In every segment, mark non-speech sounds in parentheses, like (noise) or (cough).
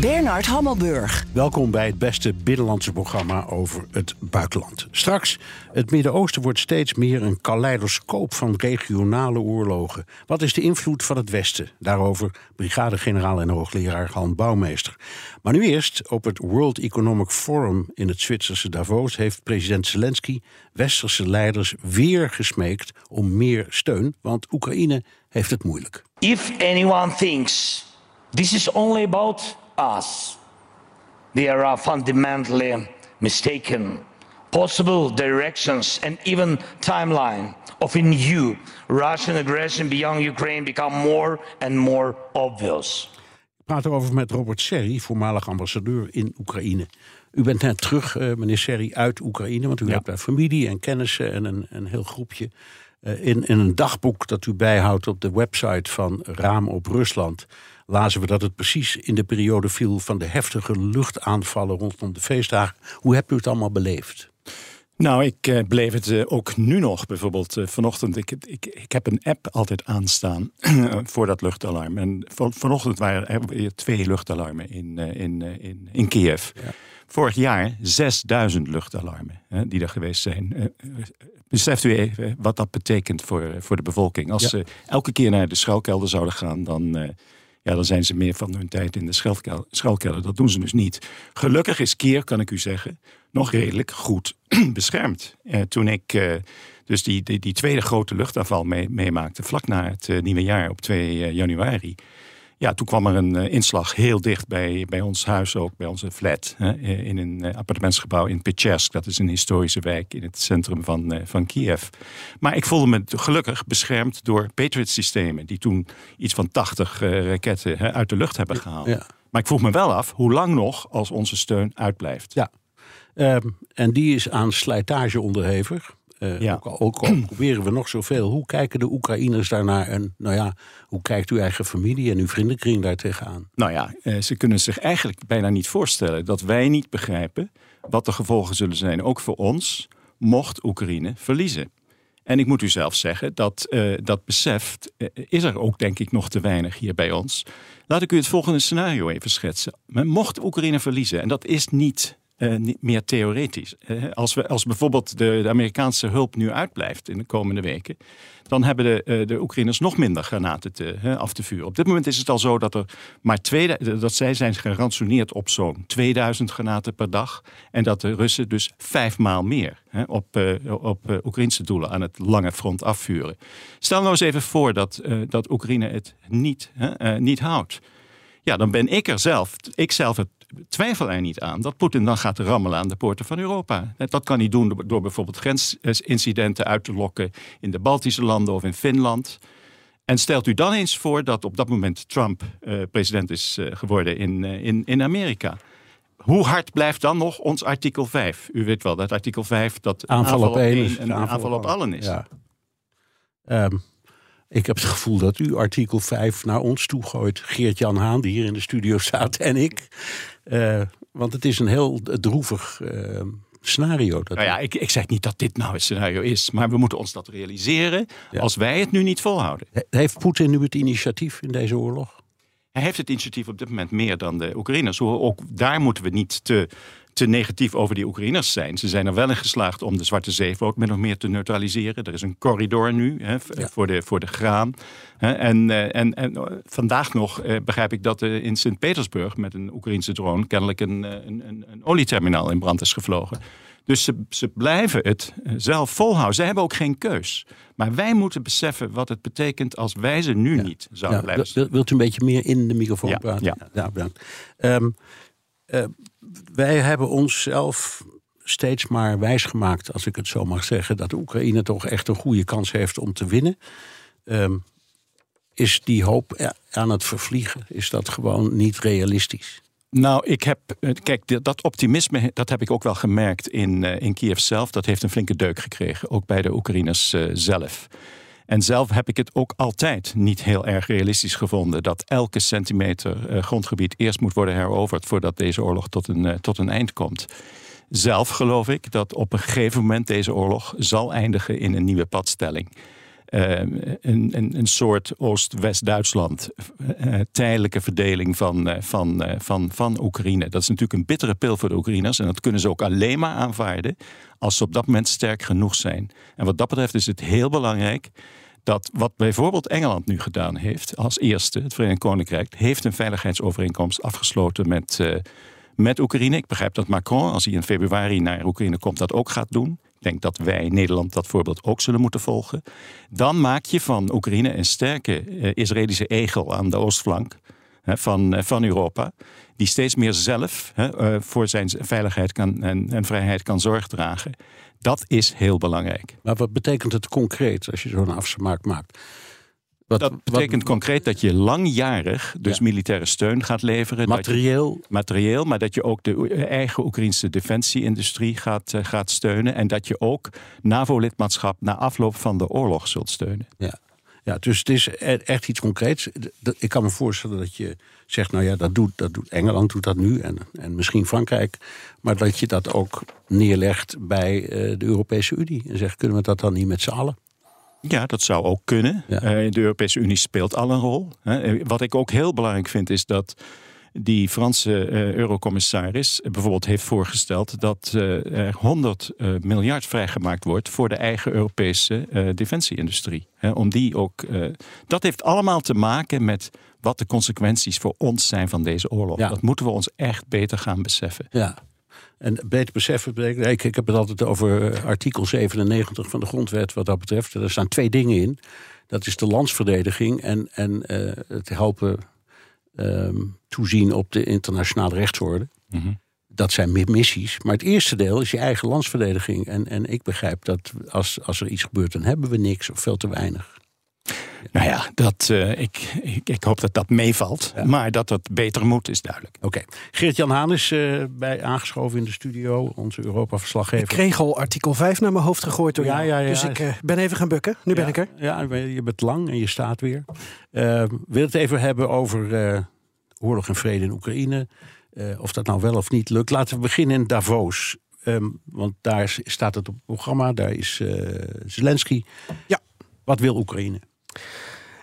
Bernard Hammelburg. Welkom bij het beste binnenlandse programma over het buitenland. Straks, het Midden-Oosten wordt steeds meer een kaleidoscoop van regionale oorlogen. Wat is de invloed van het Westen? Daarover brigadegeneraal en hoogleraar Han Bouwmeester. Maar nu eerst, op het World Economic Forum in het Zwitserse Davos... heeft president Zelensky westerse leiders weer gesmeekt om meer steun... want Oekraïne heeft het moeilijk. If anyone thinks this is only about us, they are fundamentally mistaken. Possible directions and even timeline of a new Russian aggression beyond Ukraine become more and more obvious. Ik praat erover met Robert Serri, voormalig ambassadeur in Oekraïne. U bent net terug, eh, meneer Serri, uit Oekraïne, want u hebt daar familie en kennissen en een, een heel groepje. Eh, in, in een dagboek dat u bijhoudt op de website van Raam op Rusland lazen we dat het precies in de periode viel van de heftige luchtaanvallen rondom de feestdagen. Hoe hebt u het allemaal beleefd? Nou, ik uh, beleef het uh, ook nu nog. Bijvoorbeeld uh, vanochtend, ik, ik, ik heb een app altijd aanstaan (clears throat) voor dat luchtalarm. En van, vanochtend waren er weer twee luchtalarmen in, in, in, in Kiev. Ja. Vorig jaar 6000 luchtalarmen hè, die er geweest zijn. beseft u even wat dat betekent voor, voor de bevolking. Als ze elke keer naar de schuilkelder zouden gaan, dan ja, dan zijn ze meer van hun tijd in de schuilkelder. Dat doen ze dus niet. Gelukkig is Keer, kan ik u zeggen, nog redelijk goed (clears throat) beschermd. Eh, toen ik eh, dus die, die, die, tweede grote luchtaanval meemaakte, vlak na het uh, nieuwe jaar op 2 januari ja, toen kwam er een uh, inslag heel dicht bij, bij ons huis ook, bij onze flat. Hè, in een uh, appartementsgebouw in Pechersk. Dat is een historische wijk in het centrum van, van Kiev. Maar ik voelde me gelukkig beschermd door Patriot-systemen... die toen iets van 80 raketten hè, uit de lucht hebben gehaald. Ja. Maar ik vroeg me wel af, hoe lang nog als onze steun uitblijft? Ja, um, en die is aan slijtage onderhevig. Uh, ja. ook, al, ook, al, (clears throat) proberen we nog zoveel. Hoe kijken de Oekraïners daarnaar? En nou ja, hoe kijkt uw eigen familie en uw vriendenkring daar tegenaan? Nou ja, uh, ze kunnen zich eigenlijk bijna niet voorstellen dat wij niet begrijpen wat de gevolgen zullen zijn, ook voor ons, mocht Oekraïne verliezen. En ik moet u zelf zeggen, dat, uh, dat besef is er ook denk ik nog te weinig hier bij ons. Laat ik u het volgende scenario even schetsen. Mocht Oekraïne verliezen, en dat is niet uh, niet meer theoretisch. Uh, als, we, als bijvoorbeeld de, de, Amerikaanse hulp nu uitblijft in de komende weken, dan hebben de, uh, de Oekraïners nog minder granaten te, af te vuren. Op dit moment is het al zo dat, er maar twee, dat zij zijn gerantsoeneerd op zo'n 2000 granaten per dag. En dat de Russen dus vijfmaal meer op, op Oekraïnse doelen aan het lange front afvuren. Stel nou eens even voor dat, dat Oekraïne het niet, niet houdt. Ja, dan ben ik er zelf, ik zelf het twijfel er niet aan dat Poetin dan gaat rammelen aan de poorten van Europa. Dat kan hij doen door bijvoorbeeld grensincidenten uit te lokken in de Baltische landen of in Finland. En stelt u dan eens voor dat op dat moment Trump uh, president is uh, geworden in, uh, in, in Amerika. Hoe hard blijft dan nog ons artikel 5? U weet wel dat artikel 5 dat aanval, aanval op één en aanval, aanval op allen is. Ja. Um, ik heb het gevoel dat u artikel 5 naar ons toe gooit. Geert-Jan Haan, die hier in de studio staat, en ik. Uh, want het is een heel droevig uh, scenario. Dat nou ja, ik, ik zeg niet dat dit nou het scenario is. Maar we moeten ons dat realiseren ja. als wij het nu niet volhouden. Heeft Poetin nu het initiatief in deze oorlog? Hij heeft het initiatief op dit moment meer dan de Oekraïners. Ook daar moeten we niet te te negatief over die Oekraïners zijn. Ze zijn er wel in geslaagd om de Zwarte Zeevloot min of meer te neutraliseren. Er is een corridor nu hè, voor, de, voor de graan. Hè, en, eh, en, en eh, vandaag nog eh, begrijp ik dat in Sint-Petersburg met een Oekraïnse drone kennelijk een, een, een, een olieterminaal in brand is gevlogen. Dus ze, ze blijven het zelf volhouden. Ze hebben ook geen keus. Maar wij moeten beseffen wat het betekent als wij ze nu niet zouden ja, blijven. Wilt u een beetje meer in de microfoon ja, praten? Ja, ja bedankt. Um, uh, wij hebben onszelf steeds maar wijsgemaakt, als ik het zo mag zeggen, dat Oekraïne toch echt een goede kans heeft om te winnen. Um, is die hoop aan het vervliegen? Is dat gewoon niet realistisch? Nou, ik heb. eh, Kijk, dat optimisme dat heb ik ook wel gemerkt in, eh, in Kiev zelf. Dat heeft een flinke deuk gekregen, ook bij de Oekraïners eh, zelf. En zelf heb ik het ook altijd niet heel erg realistisch gevonden dat elke centimeter eh, grondgebied eerst moet worden heroverd voordat deze oorlog tot een, eh, tot een eind komt. Zelf geloof ik dat op een gegeven moment deze oorlog zal eindigen in een nieuwe padstelling. Eh, een, een, een soort Oost-West-Duitsland, eh, tijdelijke verdeling van, eh, van, eh, van, van Oekraïne. Dat is natuurlijk een bittere pil voor de Oekraïners. En dat kunnen ze ook alleen maar aanvaarden als ze op dat moment sterk genoeg zijn. En wat dat betreft is het heel belangrijk dat wat bijvoorbeeld Engeland nu gedaan heeft, als eerste, het Verenigd Koninkrijk, heeft een veiligheidsovereenkomst afgesloten met, eh, met Oekraïne. Ik begrijp dat Macron, als hij in februari naar Oekraïne komt, dat ook gaat doen. Denk dat wij, Nederland, dat voorbeeld ook zullen moeten volgen. Dan maak je van Oekraïne een sterke eh, Israëlische egel aan de oostflank van, eh, van Europa. Die steeds meer zelf eh, voor zijn veiligheid kan, en, en vrijheid kan zorg dragen. Dat is heel belangrijk. Maar wat betekent het concreet als je zo'n afspraak maakt? Wat, Dat betekent concreet dat je langjarig dus militaire steun gaat leveren. je- materieel. materieel, maar dat je ook de eigen Oekraïnse defensieindustrie gaat, eh, gaat steunen. En dat je ook NAVO-lidmaatschap na afloop van de oorlog zult steunen. Ja. ja, dus het is e- echt iets concreets. Ik kan me voorstellen dat je zegt, nou ja, dat doet, dat doet Engeland doet dat nu en, en misschien Frankrijk. Maar dat je dat ook neerlegt bij eh, de Europese Unie. En zegt, kunnen we dat dan niet met z'n allen? Ja, dat zou ook kunnen. Ja. Eh, de Europese Unie speelt al een rol. Eh, Wat ik ook heel belangrijk vind is dat die Franse eh, eurocommissaris bijvoorbeeld heeft voorgesteld dat er 100 eh, miljard vrijgemaakt wordt voor de eigen Europese defensieindustrie. Om die ook. dat heeft allemaal te maken met wat de consequenties voor ons zijn van deze oorlog. Ja. Dat moeten we ons echt beter gaan beseffen. Ja. En beter beseffen ik, ik heb het altijd over eh, artikel 97 van de grondwet wat dat betreft. Er staan twee dingen in. Dat is de landsverdediging en, en eh, het helpen ehm, toezien op de internationale rechtsorde. Mhm. Dat zijn mi- missies. Maar het eerste deel is je eigen landsverdediging. En, en ik begrijp dat als, als er iets gebeurt, dan hebben we niks of veel te weinig. Nou ja, dat, eh, ik, ik, ik hoop dat dat meevalt. Maar dat het beter moet, is duidelijk. Oké. Geert-Jan Haan is eh, bij aangeschoven in de studio, onze Europa-verslaggever. Ik kreeg al artikel 5 naar mijn hoofd gegooid door Ja, jou. ja, ja. Dus ik eh, ben even gaan bukken. Nu ben ik er. Ja, je bent lang en je staat weer. Wil het even hebben over eh, oorlog en vrede in Oekraïne. Eh, of dat nou wel of niet lukt. Laten we beginnen in Davos. Ehm, want daar staat het op het programma. Daar is eh, Zelensky. Ja. Wat wil Oekraïne?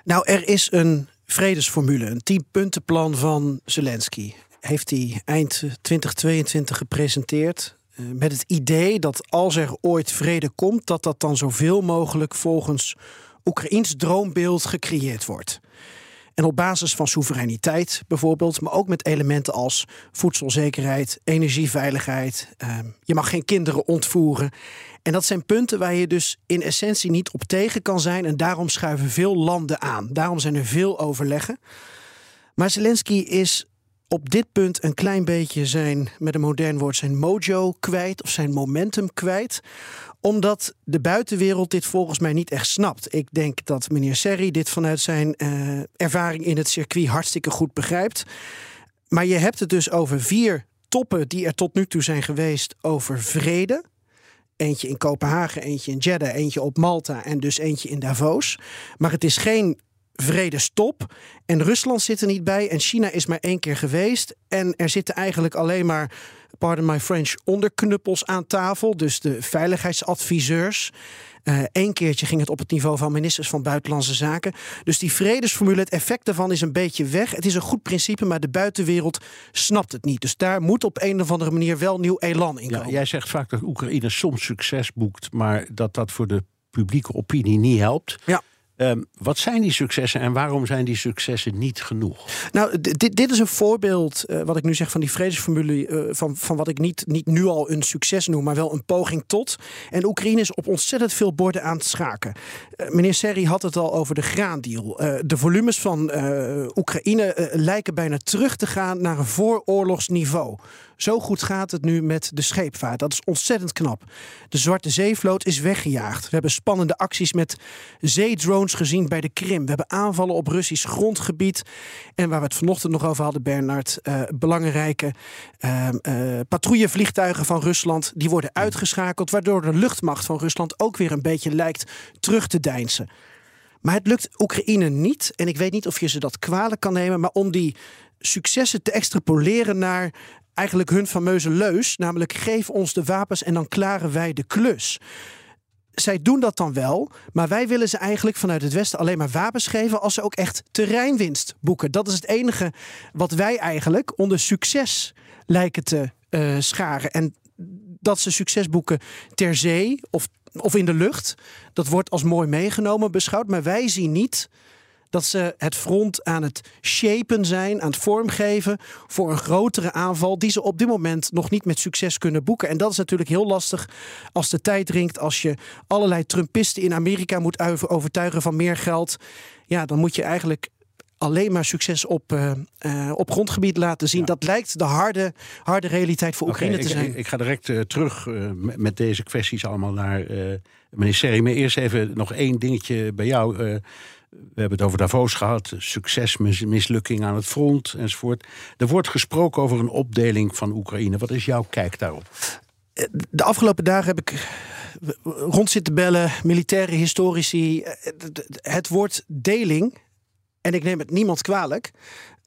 Nou, er is een vredesformule, een tienpuntenplan van Zelensky. Heeft hij eind eh, 2022 gepresenteerd. eh, Met het idee dat als er ooit vrede komt, dat dat dan zoveel mogelijk volgens Oekraïns droombeeld gecreëerd wordt. En op basis van soevereiniteit bijvoorbeeld, maar ook met elementen als voedselzekerheid, energieveiligheid. ehm, je mag geen kinderen ontvoeren. En dat zijn punten waar je dus in essentie niet op tegen kan zijn. En daarom schuiven veel landen aan. Daarom zijn er veel overleggen. Maar Zelensky is op dit punt een klein beetje zijn, met een modern woord, zijn mojo kwijt of zijn momentum kwijt omdat de buitenwereld dit volgens mij niet echt snapt. Ik denk dat meneer Serri dit vanuit zijn eh, ervaring in het circuit hartstikke goed begrijpt. Maar je hebt het dus over vier toppen die er tot nu toe zijn geweest over vrede. Eentje in Kopenhagen, eentje in Jeddah, eentje op Malta en dus eentje in Davos. Maar het is geen vredestop. En Rusland zit er niet bij. En China is maar één keer geweest. En er zitten eigenlijk alleen maar, pardon my French, onderknuppels aan tafel. Dus de veiligheidsadviseurs. Eén keertje ging het op het niveau van ministers van Buitenlandse Zaken. Dus die vredesformule, het effect daarvan is een beetje weg. Het is een goed principe, maar de buitenwereld snapt het niet. Dus daar moet op een of andere manier wel nieuw elan in Ja, komen. jij zegt vaak dat Oekraïne soms succes boekt, maar dat dat voor de publieke opinie niet helpt. Ja. Ehm, wat zijn die successen en waarom zijn die successen niet genoeg? Nou, dit, is een voorbeeld, eh, wat ik nu zeg van die vredesformule, eh, van, van wat ik niet, niet nu al een succes noem, maar wel een poging tot. En Oekraïne is op ontzettend veel borden aan het schaken. Eh, meneer Serri had het al over de graandeal. De volumes van Oekraïne lijken bijna terug te gaan naar een vooroorlogsniveau. Zo goed gaat het nu met de scheepvaart. Dat is ontzettend knap. De Zwarte Zeevloot is weggejaagd. We hebben spannende acties met zeedrones gezien bij de Krim. We hebben aanvallen op Russisch grondgebied. En waar we het vanochtend nog over hadden, Bernard, uh, belangrijke uh, uh, patrouillevliegtuigen van Rusland, die worden uitgeschakeld, waardoor de luchtmacht van Rusland ook weer een beetje lijkt terug te deinsen. Maar het lukt Oekraïne niet, en ik weet niet of je ze dat kwalijk kan nemen, maar om die successen te extrapoleren naar eigenlijk hun fameuze leus, namelijk geef ons de wapens en dan klaren wij de klus. Zij doen dat dan wel, maar wij willen ze eigenlijk vanuit het Westen alleen maar wapens geven als ze ook echt terreinwinst boeken. Dat is het enige wat wij eigenlijk onder succes lijken te uh, scharen. En dat ze succes boeken ter zee of, of in de lucht, dat wordt als mooi meegenomen beschouwd. Maar wij zien niet dat ze het front aan het shapen zijn, aan het vormgeven voor een grotere aanval die ze op dit moment nog niet met succes kunnen boeken. En dat is natuurlijk heel lastig als de tijd dringt, als je allerlei Trumpisten in Amerika moet overtuigen van meer geld. Ja, dan moet je eigenlijk alleen maar succes op, uh, uh, op grondgebied laten zien. Ja. Dat lijkt de harde, harde realiteit voor Oekraïne okay, te ik, zijn. Ik, ga direct uh, terug met, met, deze kwesties allemaal naar meneer Serri. Maar eerst even nog één dingetje bij jou. We hebben het over Davos gehad, succes, mislukking aan het front enzovoort. Er wordt gesproken over een opdeling van Oekraïne. Wat is jouw kijk daarop? De afgelopen dagen heb ik rond zitten bellen, militaire historici. Het woord deling en ik neem het niemand kwalijk,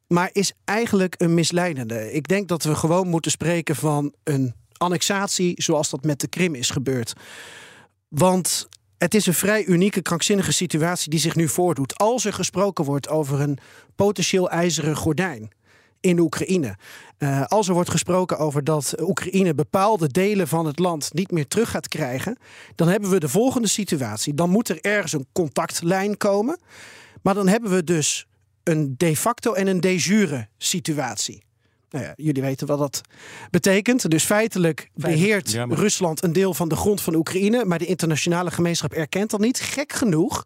maar is eigenlijk een misleidende. Ik denk dat we gewoon moeten spreken van een annexatie zoals dat met de Krim is gebeurd. Want het is een vrij unieke, krankzinnige situatie die zich nu voordoet. Als er gesproken wordt over een potentieel ijzeren gordijn in Oekraïne. Uh, als er wordt gesproken over dat Oekraïne bepaalde delen van het land niet meer terug gaat krijgen, dan hebben we de volgende situatie. Dan moet er ergens een contactlijn komen. Maar dan hebben we dus een de facto en een de jure situatie. Nou ja, jullie weten wat dat betekent. Dus feitelijk beheert ja, maar... Rusland een deel van de grond van Oekraïne, maar de internationale gemeenschap erkent dat niet. Gek genoeg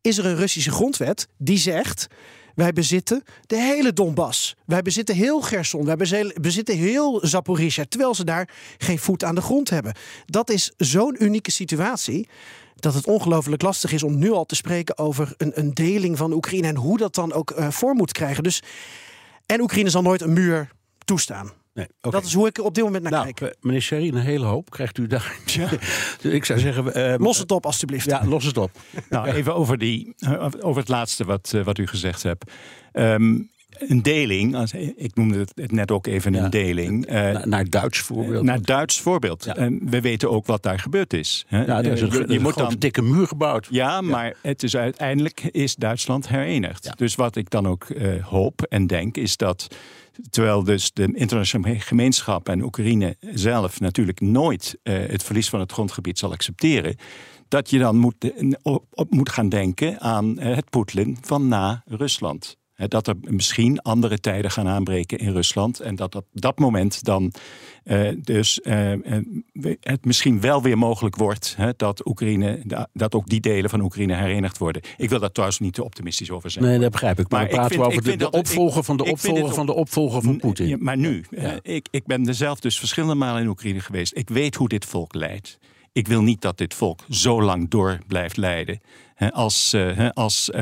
is er een Russische grondwet die zegt. Wij bezitten de hele Donbass. Wij bezitten heel Gerson. Wij bezitten heel Zaporizhia. Terwijl ze daar geen voet aan de grond hebben. Dat is zo'n unieke situatie dat het ongelooflijk lastig is om nu al te spreken over een, een deling van Oekraïne en hoe dat dan ook uh, vorm moet krijgen. Dus, en Oekraïne zal nooit een muur toestaan. Nee, okay. Dat is hoe ik op dit moment naar nou, kijk. Meneer Sherry, een hele hoop krijgt u daar. (laughs) Ja. (laughs) ik zou zeggen. Uh, los het op, alstublieft. Ja, los het op. nou, even over, die, over het laatste wat, uh, wat u gezegd hebt. Um, een deling, ik noemde het net ook even een deling. Uh, naar, naar Duits voorbeeld. Naar Duits voorbeeld. Ja. Uh, we weten ook wat daar gebeurd is. Ja, er is een, je, moet dan een dikke muur gebouwd. Ja, maar het is uiteindelijk is Duitsland herenigd. Dus wat ik dan ook uh, hoop en denk is dat terwijl dus de internationale gemeenschap en Oekraïne zelf natuurlijk nooit het verlies van het grondgebied zal accepteren dat je dan moet, op, op moet gaan denken aan het Poetlin van na Rusland dat er misschien andere tijden gaan aanbreken in Rusland. En dat op dat moment dan uh, dus uh, het misschien wel weer mogelijk wordt hè, dat Oekraïne, dat ook die delen van Oekraïne herenigd worden. Ik wil daar trouwens niet te optimistisch over zijn. Nee, dat begrijp ik. Maar, maar dan praten we over de, de opvolger ik, van de opvolger van de opvolger van Poetin. Ja, maar nu, ja. ik, ik ben er zelf dus verschillende malen in Oekraïne geweest. Ik weet hoe dit volk leidt. Ik wil niet dat dit volk zo lang door blijft lijden. Als, als,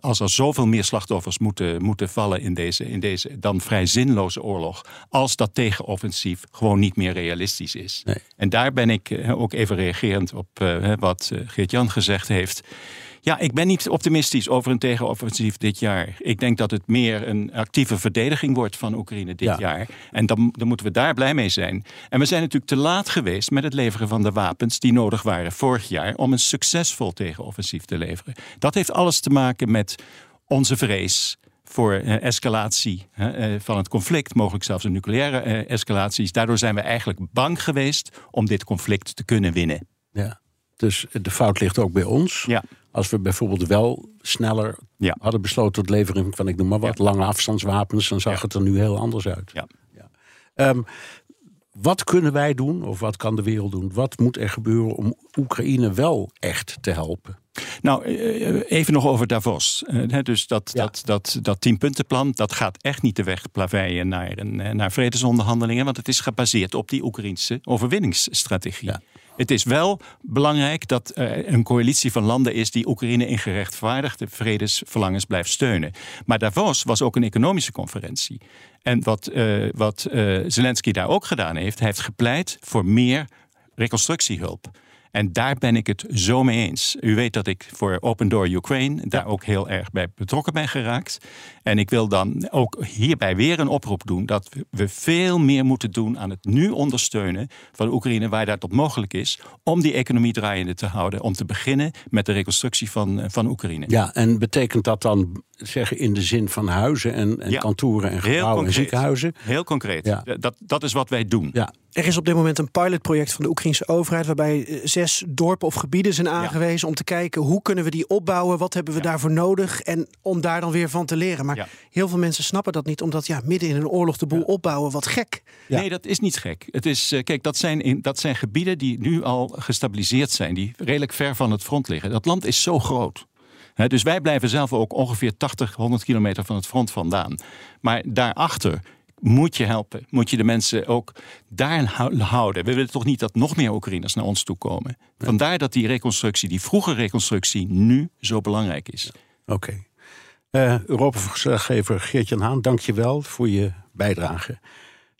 als er zoveel meer slachtoffers moeten, moeten vallen in deze, in deze dan vrij zinloze oorlog. Als dat tegenoffensief gewoon niet meer realistisch is. Nee. En daar ben ik ook even reagerend op wat Geert-Jan gezegd heeft. Ja, ik ben niet optimistisch over een tegenoffensief dit jaar. Ik denk dat het meer een actieve verdediging wordt van Oekraïne dit ja. jaar. En dan, dan moeten we daar blij mee zijn. En we zijn natuurlijk te laat geweest met het leveren van de wapens die nodig waren vorig jaar om een succesvol tegenoffensief te leveren. Dat heeft alles te maken met onze vrees voor uh, escalatie uh, van het conflict, mogelijk zelfs een nucleaire uh, escalatie. Daardoor zijn we eigenlijk bang geweest om dit conflict te kunnen winnen. Ja. Dus de fout ligt ook bij ons. Ja. Als we bijvoorbeeld wel sneller ja. hadden besloten tot levering van, ik noem maar wat, ja. lange afstandswapens, dan zag ja. het er nu heel anders uit. Ja. Um, wat kunnen wij doen, of wat kan de wereld doen? Wat moet er gebeuren om Oekraïne wel echt te helpen? Nou, even nog over Davos. Dus dat, ja. dat, dat, dat tienpuntenplan, dat gaat echt niet de weg plaveien naar, naar vredesonderhandelingen. Want het is gebaseerd op die Oekraïnse overwinningsstrategie. Ja. Het is wel belangrijk dat er een coalitie van landen is die Oekraïne in gerechtvaardigde vredesverlangens blijft steunen. Maar Davos was ook een economische conferentie. En wat, uh, wat uh, Zelensky daar ook gedaan heeft, hij heeft gepleit voor meer reconstructiehulp. En daar ben ik het zo mee eens. U weet dat ik voor Open Door Ukraine daar ook heel erg bij betrokken ben geraakt. En ik wil dan ook hierbij weer een oproep doen dat we veel meer moeten doen aan het nu ondersteunen van Oekraïne waar dat mogelijk is, om die economie draaiende te houden. Om te beginnen met de reconstructie van, van Oekraïne. Ja, en betekent dat dan zeggen in de zin van huizen en, en kantoren en gebouwen en ziekenhuizen? Heel concreet. Ja. Dat, dat is wat wij doen. Ja. Er is op dit moment een pilotproject van de Oekraïnse overheid waarbij eh, zes dorpen of gebieden zijn aangewezen om te kijken hoe kunnen we die opbouwen, wat hebben we daarvoor nodig en om daar dan weer van te leren. Maar heel veel mensen snappen dat niet, omdat ja, midden in een oorlog de boel opbouwen, wat gek. Nee, dat is niet gek. Het is, uh, kijk, dat zijn, in, dat zijn gebieden die nu al gestabiliseerd zijn, die redelijk ver van het front liggen. Dat land is zo groot dus wij blijven zelf ook ongeveer 80, 100 kilometer van het front vandaan. Maar daarachter moet je helpen. Moet je de mensen ook daar houden. We willen toch niet dat nog meer Oekraïners naar ons toe komen. Vandaar dat die reconstructie, die vroege reconstructie, nu zo belangrijk is. Oké. Okay. Uh, Europa-verslaggever Geert-Jan Haan, dank je wel voor je bijdrage.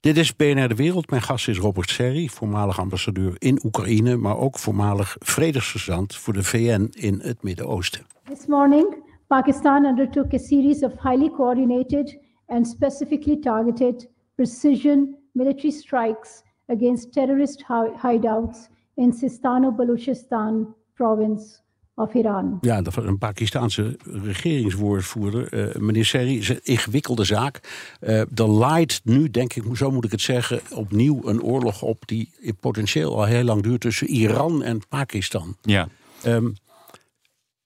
Dit is BNR De Wereld. Mijn gast is Robert Serri, voormalig ambassadeur in Oekraïne, maar ook voormalig vredesverzant voor de VN in het Midden-Oosten. This morning, Pakistan undertook a series of highly coordinated and specifically targeted precision military strikes against terrorist hideouts in Sistano-Balochistan province of Iran. Ja, dat was een Pakistaanse regeringswoordvoerder, uh, meneer Seri. is een ingewikkelde zaak. Uh, er laait nu, denk ik, zo moet ik het zeggen, opnieuw een oorlog op die potentieel al heel lang duurt tussen Iran en Pakistan. Ja. Um,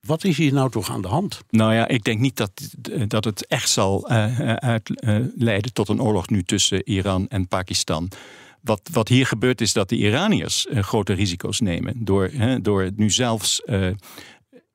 wat is hier nou toch aan de hand? Nou ja, ik denk niet dat, dat het echt zal uh, uitleiden tot een oorlog nu tussen Iran en Pakistan. Wat, wat hier gebeurt is dat de Iraniërs grote risico's nemen. Door, door nu zelfs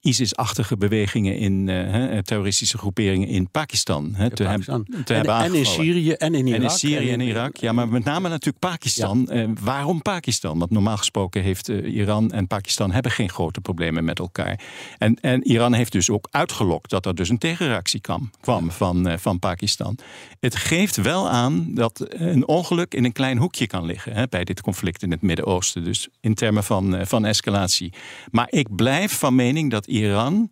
ISIS-achtige bewegingen in uh, terroristische groeperingen in Pakistan, hè, te, Pakistan. te en, hebben En in Syrië en in Irak. En in Syrië en, in Irak. Ja, maar met name natuurlijk Pakistan. Ja. Uh, waarom Pakistan? Want normaal gesproken heeft Iran en Pakistan hebben geen grote problemen met elkaar. En, en Iran heeft dus ook uitgelokt dat er dus een tegenreactie kwam, kwam van, van Pakistan. Het geeft wel aan dat een ongeluk in een klein hoekje kan liggen hè, bij dit conflict in het Midden-Oosten. Dus in termen van, van escalatie. Maar ik blijf van mening dat Iran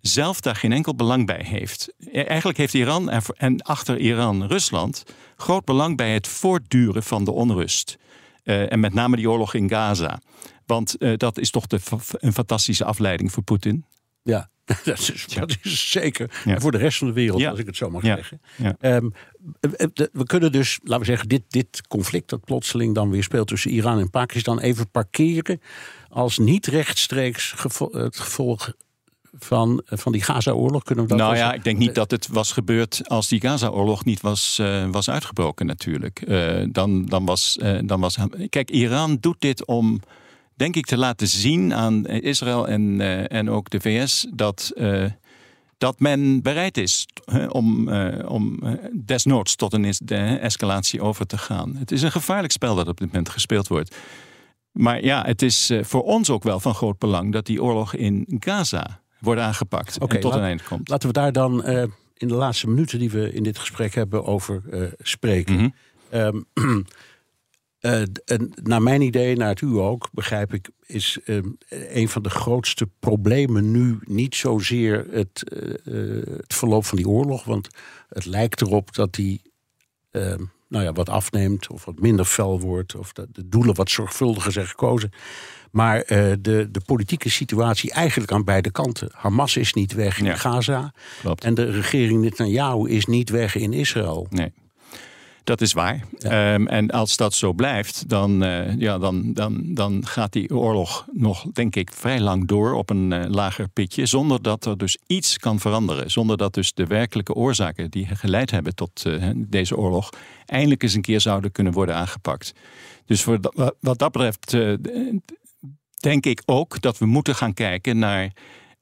zelf daar geen enkel belang bij heeft. E, eigenlijk heeft Iran en achter Iran Rusland groot belang bij het voortduren van de onrust. Uh, en met name die oorlog in Gaza. Want uh, dat is toch de, een fantastische afleiding voor Poetin. Ja, (laughs) dat is, dat is zeker. Ja. Voor de rest van de wereld, ja. als ik het zo mag zeggen. Um, we kunnen dus, laten we zeggen, dit, dit conflict dat plotseling dan weer speelt tussen Iran en Pakistan even parkeren als niet rechtstreeks gevo het gevolg van, van die Gaza-oorlog? Kunnen we dat nou ja, ik denk niet dat het was gebeurd als die Gaza-oorlog niet was, uh, was uitgebroken natuurlijk. Uh, dan, dan, was, uh, dan was... Kijk, Iran doet dit om, denk ik, te laten zien aan Israël en, en ook de VS... dat dat men bereid is om, uh, om desnoods tot een escalatie over te gaan. Het is een gevaarlijk spel dat op dit moment gespeeld wordt. Maar ja, het is voor ons ook wel van groot belang dat die oorlog in Gaza worden aangepakt en tot een eind komt. Laten we daar dan uh, in de laatste minuten die we in dit gesprek hebben over uh, spreken. Mm -hmm. um, uh, naar mijn idee, naar het u ook, begrijp ik, is um, een van de grootste problemen nu niet zozeer het, het verloop van die oorlog. Want het lijkt erop dat die ehm, nou ja, wat afneemt of wat minder fel wordt. Of de, de doelen wat zorgvuldiger zijn gekozen. Maar de, de politieke situatie eigenlijk aan beide kanten. Hamas is niet weg in Gaza. Klopt. En de regering Netanyahu is niet weg in Israël. Nee. Dat is waar. Um, en als dat zo blijft, dan, uh, ja, dan, dan, dan gaat die oorlog nog, denk ik, vrij lang door op een uh, lager pitje. Zonder dat er dus iets kan veranderen. Zonder dat dus de werkelijke oorzaken die geleid hebben tot uh, deze oorlog. eindelijk eens een keer zouden kunnen worden aangepakt. Dus voor, wat dat betreft denk ik ook dat we moeten gaan kijken naar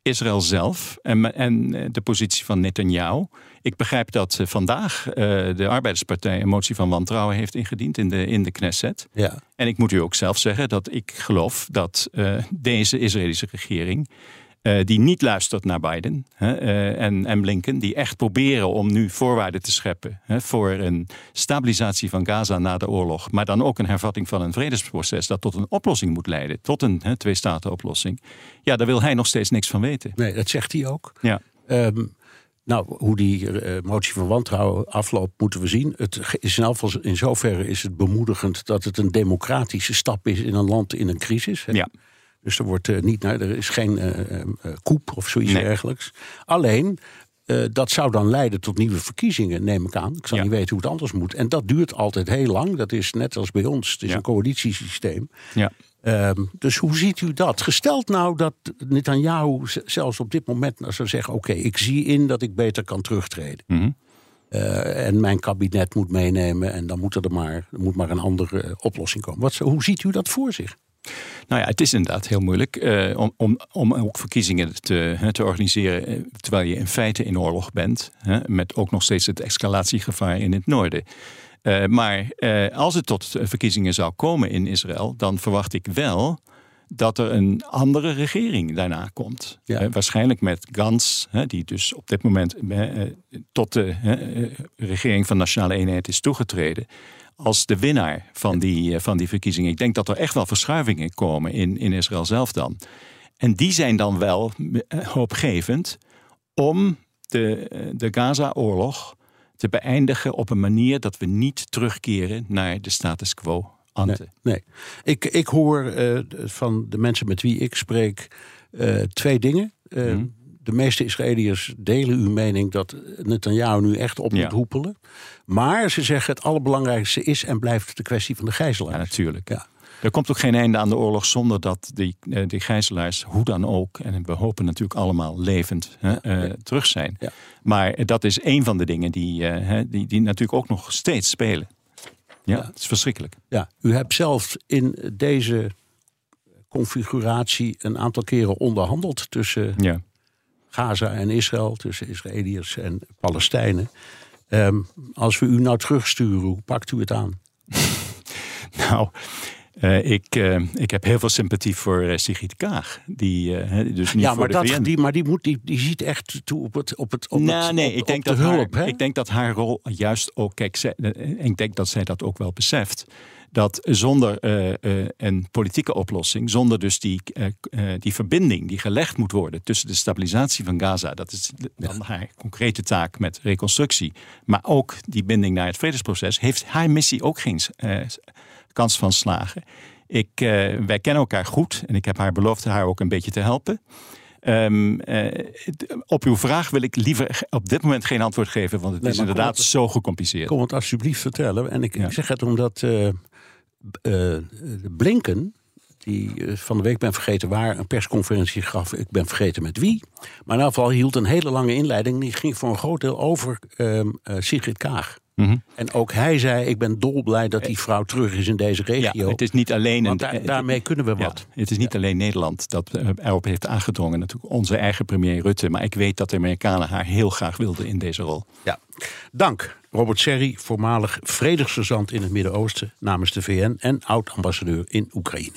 Israël zelf en, en de positie van Netanyahu. Ik begrijp dat uh, vandaag uh, de Arbeiderspartij een motie van wantrouwen heeft ingediend in de, in de Knesset. Ja. En ik moet u ook zelf zeggen dat ik geloof dat uh, deze Israëlische regering uh, die niet luistert naar Biden hè, uh, en, en Blinken, die echt proberen om nu voorwaarden te scheppen hè, voor een stabilisatie van Gaza na de oorlog, maar dan ook een hervatting van een vredesproces dat tot een oplossing moet leiden, tot een twee-staten-oplossing. Ja, daar wil hij nog steeds niks van weten. Nee, dat zegt hij ook. Ja. Um, nou, hoe die uh, motie van wantrouwen afloopt, moeten we zien. Het is in, afval, in zoverre is het bemoedigend dat het een democratische stap is in een land in een crisis. Hè? Ja. Dus er, wordt, uh, niet, nou, er is geen uh, koep of zoiets nee. dergelijks. Alleen, dat zou dan leiden tot nieuwe verkiezingen, neem ik aan. Ik zou Ja. niet weten hoe het anders moet. En dat duurt altijd heel lang. Dat is net als bij ons. Het is Ja. een coalitiesysteem. Ja. Ehm, dus hoe ziet u dat? Gesteld nou dat Netanyahu zelfs op dit moment nou zou zeggen... oké, ik zie in dat ik beter kan terugtreden. Mhm. Eh, en mijn kabinet moet meenemen... en dan moet er maar, moet maar een andere eh, oplossing komen. Wat, hoe ziet u dat voor zich? Nou ja, het is inderdaad heel moeilijk eh, om, om, om ook verkiezingen te, te organiseren terwijl je in feite in oorlog bent. Hè, met ook nog steeds het escalatiegevaar in het noorden. Eh, maar eh, als het tot eh, verkiezingen zou komen in Israël, dan verwacht ik wel dat er een andere regering daarna komt. Ja. Waarschijnlijk met Gans, hè, die dus op dit moment tot de regering van Nationale Eenheid is toegetreden. Als de winnaar van die, van die verkiezingen. Ik denk dat er echt wel verschuivingen komen in, in Israël zelf dan. En die zijn dan wel hoopgevend om de, de Gaza-oorlog te beëindigen op een manier dat we niet terugkeren naar de status quo ante. Nee, nee. Ik, ik hoor eh, van de mensen met wie ik spreek eh, twee dingen. Eh, Mhm. De meeste Israëliërs delen uw mening dat Netanyahu nu echt op Ja. moet hoepelen. Maar ze zeggen het allerbelangrijkste is en blijft de kwestie van de Ja, gijzelaars. natuurlijk. Ja. Er komt ook geen einde aan de oorlog zonder dat die, eh, die gijzelaars, hoe dan ook, en we hopen natuurlijk allemaal levend, hè, eh, terug zijn. Ja. Maar dat is een van de dingen die, eh, hè, die, die natuurlijk ook nog steeds spelen. Ja, Ja. het is verschrikkelijk. Ja, u hebt zelf in deze configuratie een aantal keren onderhandeld tussen Ja. Gaza en Israël, tussen Israëliërs en Palestijnen. Ehm, als we u nou terugsturen, hoe pakt u het aan? (laughs) Nou, eh, ik, eh, ik heb heel veel sympathie voor eh, Sigrid Kaag. Die, dus niet ja, voor maar, dat, die, maar die, moet, die, die ziet echt toe op het, op het, op Nou, het, nee, op- ik denk, de dat hulp. haar, ik denk dat haar rol juist ook. Kijk, zij, ik denk dat zij dat ook wel beseft. Dat zonder een politieke oplossing, zonder dus die, die verbinding die gelegd moet worden tussen de stabilisatie van Gaza, dat is dan haar concrete taak met reconstructie, maar ook die binding naar het vredesproces, heeft haar missie ook geen kans van slagen. Ik, eh, wij kennen elkaar goed en ik heb haar beloofd haar ook een beetje te helpen. Ehm, eh, op uw vraag wil ik liever op dit moment geen antwoord geven, want het Nee, is inderdaad zo gecompliceerd. Kom het alsjeblieft vertellen. En ik, Ja. ik zeg het omdat eh, Blinken, die van de week ben vergeten waar, een persconferentie gaf. Ik ben vergeten met wie. Maar in ieder geval hield een hele lange inleiding. Die ging voor een groot deel over ehm eh, Sigrid Kaag. Mhm. En ook hij zei, ik ben dolblij dat die vrouw terug is in deze Ja, regio. het is niet alleen Want daar- daarmee kunnen we Ja, wat. het is niet alleen Nederland dat eh, erop heeft aangedrongen. Natuurlijk onze eigen premier Rutte. Maar ik weet dat de Amerikanen haar heel graag wilden in deze rol. Ja. Dank Robert Serri, voormalig vredesverzant in het Midden-Oosten namens de VN en oud-ambassadeur in Oekraïne.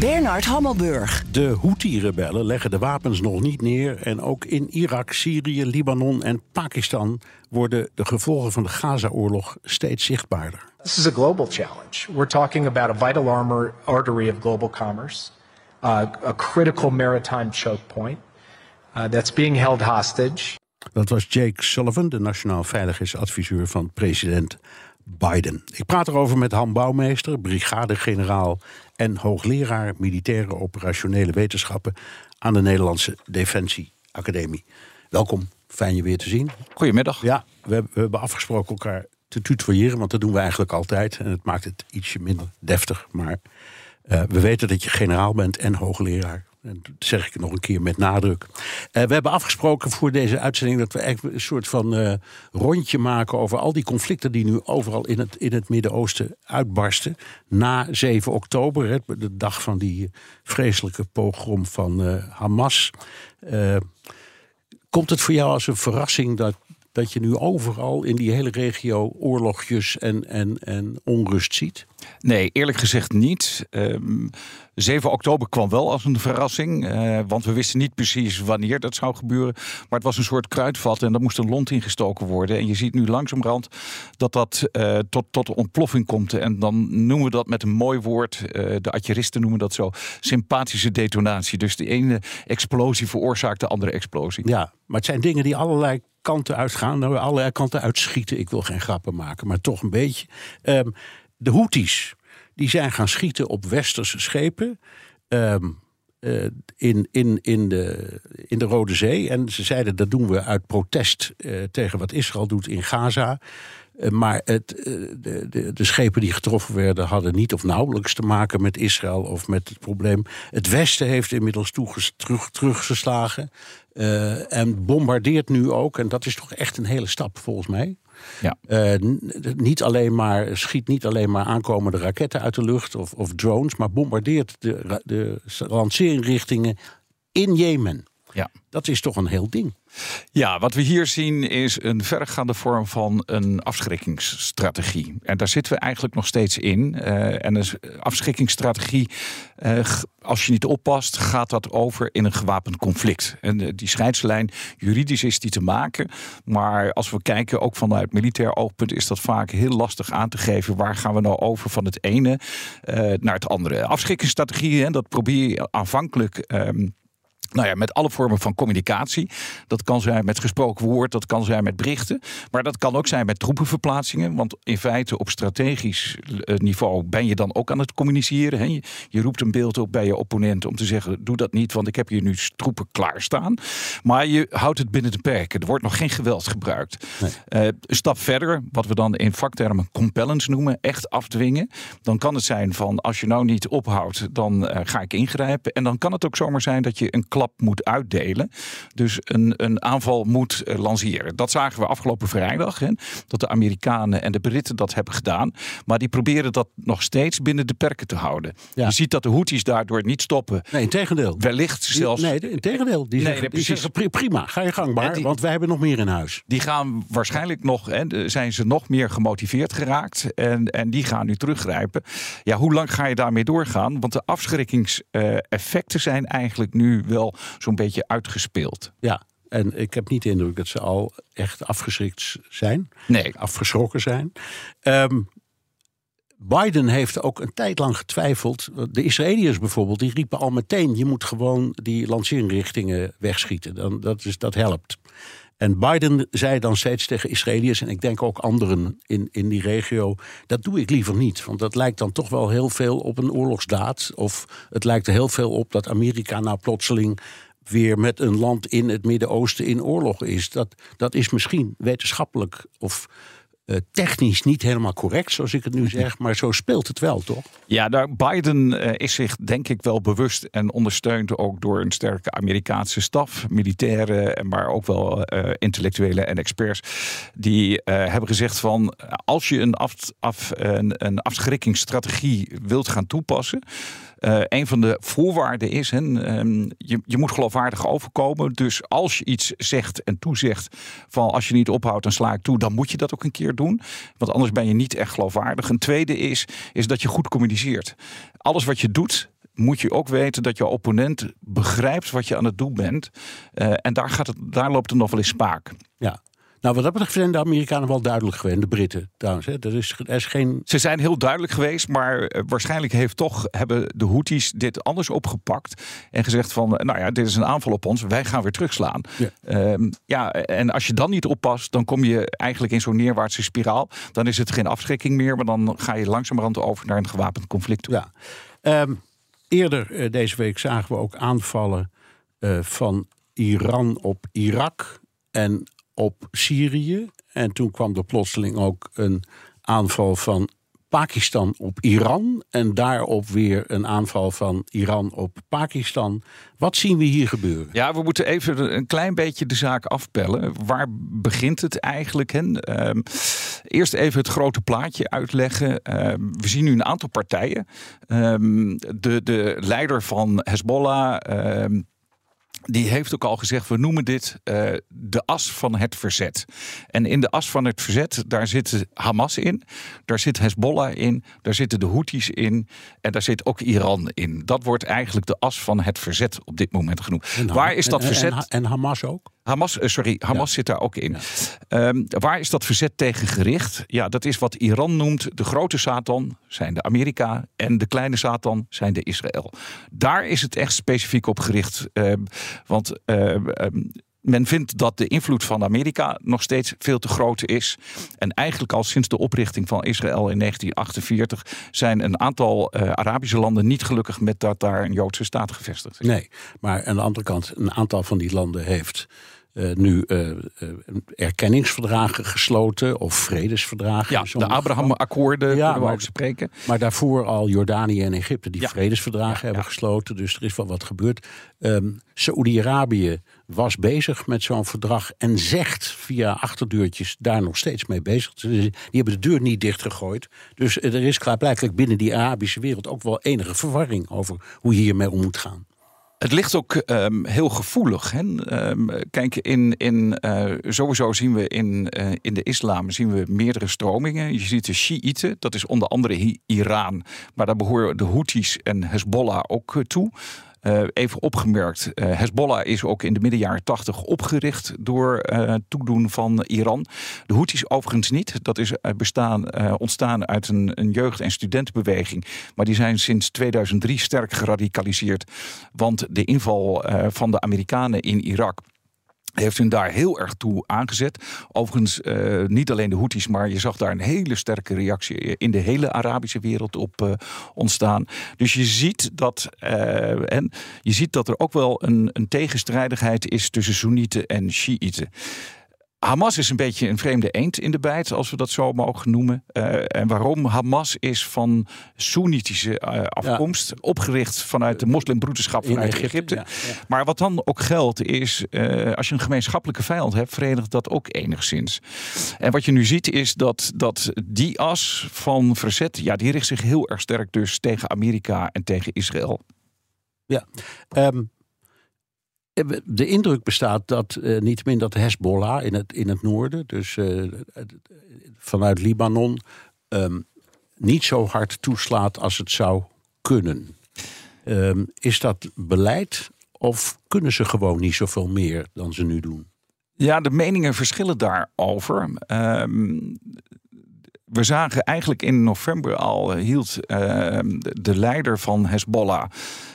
Bernard Hammelburg. De Houthi-rebellen leggen de wapens nog niet neer. En ook in Irak, Syrië, Libanon en Pakistan worden de gevolgen van de Gaza-oorlog steeds zichtbaarder. This is a global challenge. We're talking about a vital armor, artery of global commerce. uh, a critical maritime choke point uh, that's being held hostage. Dat was Jake Sullivan, de nationaal veiligheidsadviseur van president Biden. Ik praat erover met Han Bouwmeester, brigadegeneraal en hoogleraar militaire operationele wetenschappen aan de Nederlandse Defensie Academie. Welkom, fijn je weer te zien. Goedemiddag. Ja, we, hebben- we hebben afgesproken elkaar te tutoyeren, want dat doen we eigenlijk altijd. En het maakt het ietsje minder deftig. Maar eh, we weten dat je generaal bent en hoogleraar. En dat zeg ik nog een keer met nadruk. Eh, we hebben afgesproken voor deze uitzending dat we eigenlijk een soort van eh, rondje maken over al die conflicten die nu overal in het, in het Midden-Oosten uitbarsten. Na 7 oktober, hè, de dag van die vreselijke pogrom van eh, Hamas. Komt het voor jou als een verrassing dat, dat je nu overal in die hele regio oorlogjes en, en, en onrust ziet? Nee, eerlijk gezegd niet. Ehm 7 oktober kwam wel als een verrassing. eh, want we wisten niet precies wanneer dat zou gebeuren. Maar het was een soort kruidvat en daar moest een lont ingestoken worden. En je ziet nu langzamerhand dat dat eh, tot, tot de ontploffing komt. En dan noemen we dat met een mooi woord. eh, de artilleristen noemen dat zo. Sympathische detonatie. Dus de ene explosie veroorzaakt de andere explosie. Ja, maar het zijn dingen die allerlei kanten uitgaan, nou, allerlei kanten uitschieten. Ik wil geen grappen maken, maar toch een beetje. Ehm, de Houthis, die zijn gaan schieten op westerse schepen. ehm, eh, in, in, in, de, in de Rode Zee. En ze zeiden dat doen we uit protest eh, tegen wat Israël doet in Gaza. Eh, maar het, eh, de, de, de schepen die getroffen werden hadden niet of nauwelijks te maken met Israël of met het probleem. Het Westen heeft inmiddels toeges- terug, teruggeslagen eh, en bombardeert nu ook. En dat is toch echt een hele stap volgens mij. Ja. Niet alleen maar, schiet niet alleen maar aankomende raketten uit de lucht of, of drones, maar bombardeert de, de lanceerrichtingen in Jemen. Ja. Dat is toch een heel ding. Ja, wat we hier zien is een verregaande vorm van een afschrikkingsstrategie. En daar zitten we eigenlijk nog steeds in. Eh, en een afschrikkingsstrategie, eh, als je niet oppast, gaat dat over in een gewapend conflict. En eh, die scheidslijn, juridisch is die te maken. Maar als we kijken, ook vanuit militair oogpunt, is dat vaak heel lastig aan te geven. Waar gaan we nou over van het ene naar het andere? Afschrikkingsstrategie, hè, dat probeer je aanvankelijk. ehm, nou ja, met alle vormen van communicatie. Dat kan zijn met gesproken woord, dat kan zijn met berichten. Maar dat kan ook zijn met troepenverplaatsingen. Want in feite op strategisch eh, niveau ben je dan ook aan het communiceren. Hè. Je, je roept een beeld op bij je opponent om te zeggen... doe dat niet, want ik heb hier nu troepen klaarstaan. Maar je houdt het binnen de perken. Er wordt nog geen geweld gebruikt. Eh, een stap verder, wat we dan in vaktermen compellence noemen... echt afdwingen. Dan kan het zijn van als je nou niet ophoudt, dan eh, ga ik ingrijpen. En dan kan het ook zomaar zijn dat je een klap moet uitdelen. Dus een, een aanval moet eh, lanceren. Dat zagen we afgelopen vrijdag. Hè, dat de Amerikanen en de Britten dat hebben gedaan. Maar die proberen dat nog steeds binnen de perken te houden. Ja. Je ziet dat de Houthis daardoor niet stoppen. Nee, in tegendeel. Wellicht zelfs... Nee, in tegendeel. Die Nee, zeggen, die zeggen prima, ga je gang maar, die- want wij hebben nog meer in huis. Die gaan waarschijnlijk nog, hè, zijn ze nog meer gemotiveerd geraakt. En, en die gaan nu teruggrijpen. Ja, hoe lang ga je daarmee doorgaan? Want de afschrikkingseffecten zijn eigenlijk nu wel zo'n beetje uitgespeeld. Ja, en ik heb niet de indruk dat ze al echt afgeschrikt zijn. Nee. Afgeschrokken zijn. Ehm, Biden heeft ook een tijd lang getwijfeld. De Israëliërs bijvoorbeeld, die riepen al meteen... je moet gewoon die lanceerrichtingen wegschieten. Dan, dat, is, dat helpt. En Biden zei dan steeds tegen Israëliërs... en ik denk ook anderen in, in die regio... dat doe ik liever niet. Want dat lijkt dan toch wel heel veel op een oorlogsdaad. Of het lijkt er heel veel op dat Amerika nou plotseling... weer met een land in het Midden-Oosten in oorlog is. Dat, dat is misschien wetenschappelijk of technisch niet helemaal correct, zoals ik het nu zeg. Maar zo speelt het wel, toch? Ja, daar, Biden eh, is zich denk ik wel bewust en ondersteund ook door een sterke Amerikaanse staf, militairen, en maar ook wel eh, intellectuelen en experts, die eh, hebben gezegd van eh, als je een, af, een, een afschrikkingsstrategie wilt gaan toepassen, eh, een van de voorwaarden is, hè, ehm, je, je moet geloofwaardig overkomen. Dus als je iets zegt en toezegt van als je niet ophoudt, dan sla ik toe, dan moet je dat ook een keer doen. Want anders ben je niet echt geloofwaardig. Een tweede is, is dat je goed communiceert. Alles wat je doet, moet je ook weten dat je opponent begrijpt wat je aan het doen bent. Eh, en daar, gaat het, daar loopt het nog wel eens spaak. Ja. Nou, wat dat betreft zijn de Amerikanen wel duidelijk geweest. De Britten trouwens. Hè. Er, is, er is geen... Ze zijn heel duidelijk geweest, maar eh, waarschijnlijk heeft toch, hebben de Houthis dit anders opgepakt. En gezegd van, nou ja, dit is een aanval op ons, wij gaan weer terugslaan. Ja. Ehm, ja, en als je dan niet oppast, dan kom je eigenlijk in zo'n neerwaartse spiraal. Dan is het geen afschrikking meer, maar dan ga je langzamerhand over naar een gewapend conflict toe. Ja. Ehm, eerder eh, deze week zagen we ook aanvallen eh, van Iran op Irak en op Syrië. En toen kwam er plotseling ook een aanval van Pakistan op Iran. En daarop weer een aanval van Iran op Pakistan. Wat zien we hier gebeuren? Ja, we moeten even een klein beetje de zaak afpellen. Waar begint het eigenlijk? Hè? Ehm, eerst even het grote plaatje uitleggen. Ehm, we zien nu een aantal partijen. Ehm, de, de leider van Hezbollah. Die heeft ook al gezegd, we noemen dit eh, de as van het verzet. En in de as van het verzet, daar zit Hamas in, daar zit Hezbollah in, daar zitten de Houthis in en daar zit ook Iran in. Dat wordt eigenlijk de as van het verzet op dit moment genoemd. En- Waar is dat en- verzet? En, en Hamas ook? Hamas, eh, sorry, Hamas zit daar ook in. Ehm, waar is dat verzet tegen gericht? Ja, dat is wat Iran noemt de grote Satan, zijn de Amerika. En de kleine Satan zijn de Israël. Daar is het echt specifiek op gericht. Ehm, want ehm, men vindt dat de invloed van Amerika nog steeds veel te groot is. En eigenlijk al sinds de oprichting van Israël in 1948 zijn een aantal eh, Arabische landen niet gelukkig met dat daar een Joodse staat gevestigd is. Nee, maar aan de andere kant, een aantal van die landen heeft eh, nu eh, erkenningsverdragen gesloten of vredesverdragen. Ja, de Abraham-akkoorden Ja, kunnen we ook spreken. Maar daarvoor al Jordanië en Egypte die Ja. vredesverdragen Ja, hebben gesloten. Dus er is wel wat gebeurd. Ehm Saoedi-Arabië was bezig met zo'n verdrag en zegt via achterdeurtjes daar nog steeds mee bezig. Die hebben de deur niet dichtgegooid. Dus er is klaarblijkelijk binnen die Arabische wereld ook wel enige verwarring over hoe je hiermee om moet gaan. Het ligt ook ehm, heel gevoelig. Hè? Ehm, kijk, in, in, eh, sowieso zien we in, eh, in de islam zien we meerdere stromingen. Je ziet de Shiiten, dat is onder andere Iran. Maar daar behoren de Houthis en Hezbollah ook eh, toe. Eh, even opgemerkt, eh, Hezbollah is ook in de midden jaren tachtig opgericht door eh, toedoen van Iran. De Houthis overigens niet. Dat is bestaan, ontstaan uit een, een jeugd- en studentenbeweging. Maar die zijn sinds 2003 sterk geradicaliseerd. Want de inval van de Amerikanen in Irak heeft hun daar heel erg toe aangezet. Overigens eh, niet alleen de Houthis, maar je zag daar een hele sterke reactie in de hele Arabische wereld op eh, ontstaan. Dus je ziet dat, eh, en je ziet dat er ook wel een, een tegenstrijdigheid is tussen Soenieten en Shiiten. Hamas is een beetje een vreemde eend in de bijt, als we dat zo mogen noemen. Eh, en waarom? Hamas is van Soenitische eh, afkomst, opgericht vanuit de moslimbroederschap vanuit Egypte, Egypte. ja, ja. Maar wat dan ook geldt is, eh, als je een gemeenschappelijke vijand hebt, verenigt dat ook enigszins. En wat je nu ziet is dat, dat die as van verzet, ja, die richt zich heel erg sterk dus tegen Amerika en tegen Israël. Ja. Ehm, de indruk bestaat dat eh, niettemin dat Hezbollah in het, in het noorden, dus eh, vanuit Libanon, ehm, niet zo hard toeslaat als het zou kunnen. Ehm, is dat beleid of kunnen ze gewoon niet zoveel meer dan ze nu doen? Ja, de meningen verschillen daarover. Ehm, we zagen eigenlijk in november al, eh, hield de leider van Hezbollah,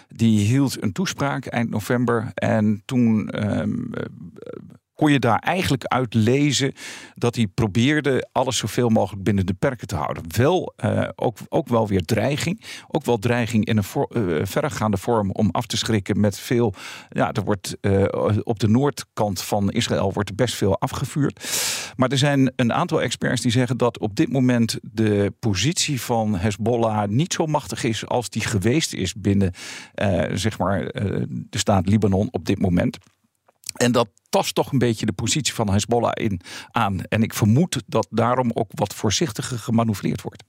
die hield een toespraak eind november. En toen ehm, eh, kon je daar eigenlijk uit lezen dat hij probeerde alles zoveel mogelijk binnen de perken te houden. Wel, eh, ook, ook wel weer dreiging. Ook wel dreiging in een eh, verregaande vorm om af te schrikken met veel. Ja, er wordt eh, op de noordkant van Israël wordt best veel afgevuurd. Maar er zijn een aantal experts die zeggen dat op dit moment de positie van Hezbollah niet zo machtig is als die geweest is binnen zeg maar, de staat Libanon op dit moment. En dat tast toch een beetje de positie van Hezbollah in aan. En ik vermoed dat daarom ook wat voorzichtiger gemanoeuvreerd wordt.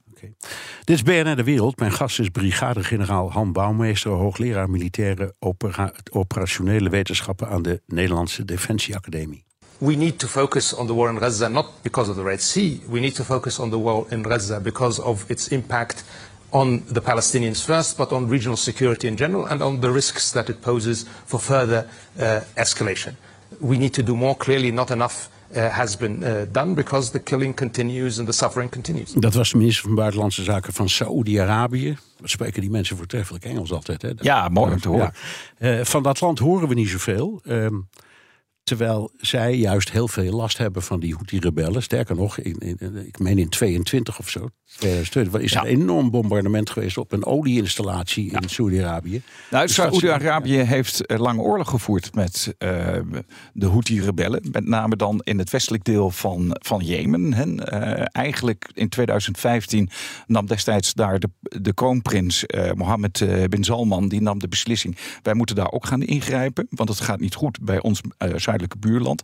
Dit is BNR De Wereld. Mijn gast is brigadegeneraal Han Bouwmeester, hoogleraar militaire opera- operationele wetenschappen aan de Nederlandse Defensieacademie. we need to focus on the war in Gaza not because of the Red Sea. We need to focus on the war in Gaza because of its impact on the Palestinians first, but on regional security in general and on the risks that it poses for further uh, escalation. We need to do more. Clearly, not enough uh, has been uh, done because the killing continues and the suffering continues. Dat was de minister van Buitenlandse Zaken van Saoedi-Arabië. Wat spreken die mensen voortreffelijk Engels altijd, hè? Ja, mooi om te horen. Ja. Uh, van dat land horen we niet zoveel. Terwijl zij juist heel veel last hebben van die Houthi-rebellen. Sterker nog, in, in, ik meen in 22 of zo, 2020, is er een enorm bombardement geweest op een olieinstallatie in ja. Saudi-Arabië. Nou, dus Saudi-Arabië ja. heeft lange oorlog gevoerd met uh, de Houthi-rebellen. Met name dan in het westelijk deel van, van Jemen. Uh, eigenlijk in 2015 nam destijds daar de, de kroonprins uh, Mohammed bin Salman... die nam de beslissing, wij moeten daar ook gaan ingrijpen. Want het gaat niet goed bij ons zuidelijke buurland.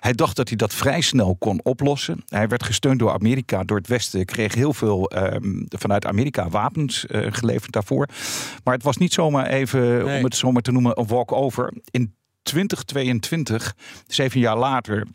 Hij dacht dat hij dat vrij snel kon oplossen. Hij werd gesteund door Amerika, door het Westen. Kreeg heel veel um, vanuit Amerika wapens uh, geleverd daarvoor. Maar het was niet zomaar even, nee. om het zomaar te noemen, een walk-over. In 2022, zeven jaar later,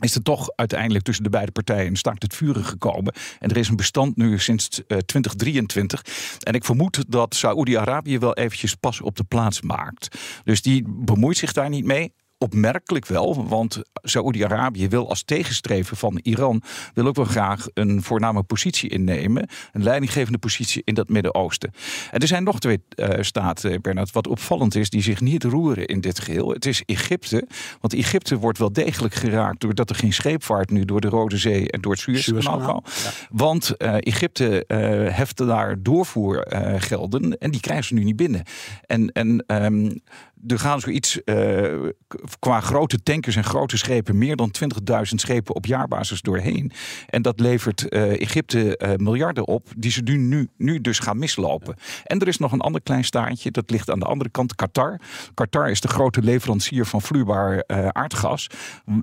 is er toch uiteindelijk tussen de beide partijen een start het vuren gekomen. En er is een bestand nu sinds uh, 2023. En ik vermoed dat Saoedi-Arabië wel eventjes pas op de plaats maakt. Dus die bemoeit zich daar niet mee opmerkelijk wel, want Saoedi-Arabië wil als tegenstrever van Iran wil ook wel graag een voorname positie innemen, een leidinggevende positie in dat Midden-Oosten. En er zijn nog twee uh, staten, Bernard, wat opvallend is, die zich niet roeren in dit geheel. Het is Egypte, want Egypte wordt wel degelijk geraakt doordat er geen scheepvaart nu door de Rode Zee en door het Suezkanaal kan. Ja. Want uh, Egypte uh, heft daar doorvoergelden en die krijgen ze nu niet binnen. En, en um, er gaan zoiets uh, qua grote tankers en grote schepen, meer dan 20.000 schepen op jaarbasis doorheen. En dat levert uh, Egypte uh, miljarden op, die ze nu, nu, nu dus gaan mislopen. En er is nog een ander klein staartje, dat ligt aan de andere kant, Qatar. Qatar is de grote leverancier van vloeibaar aardgas.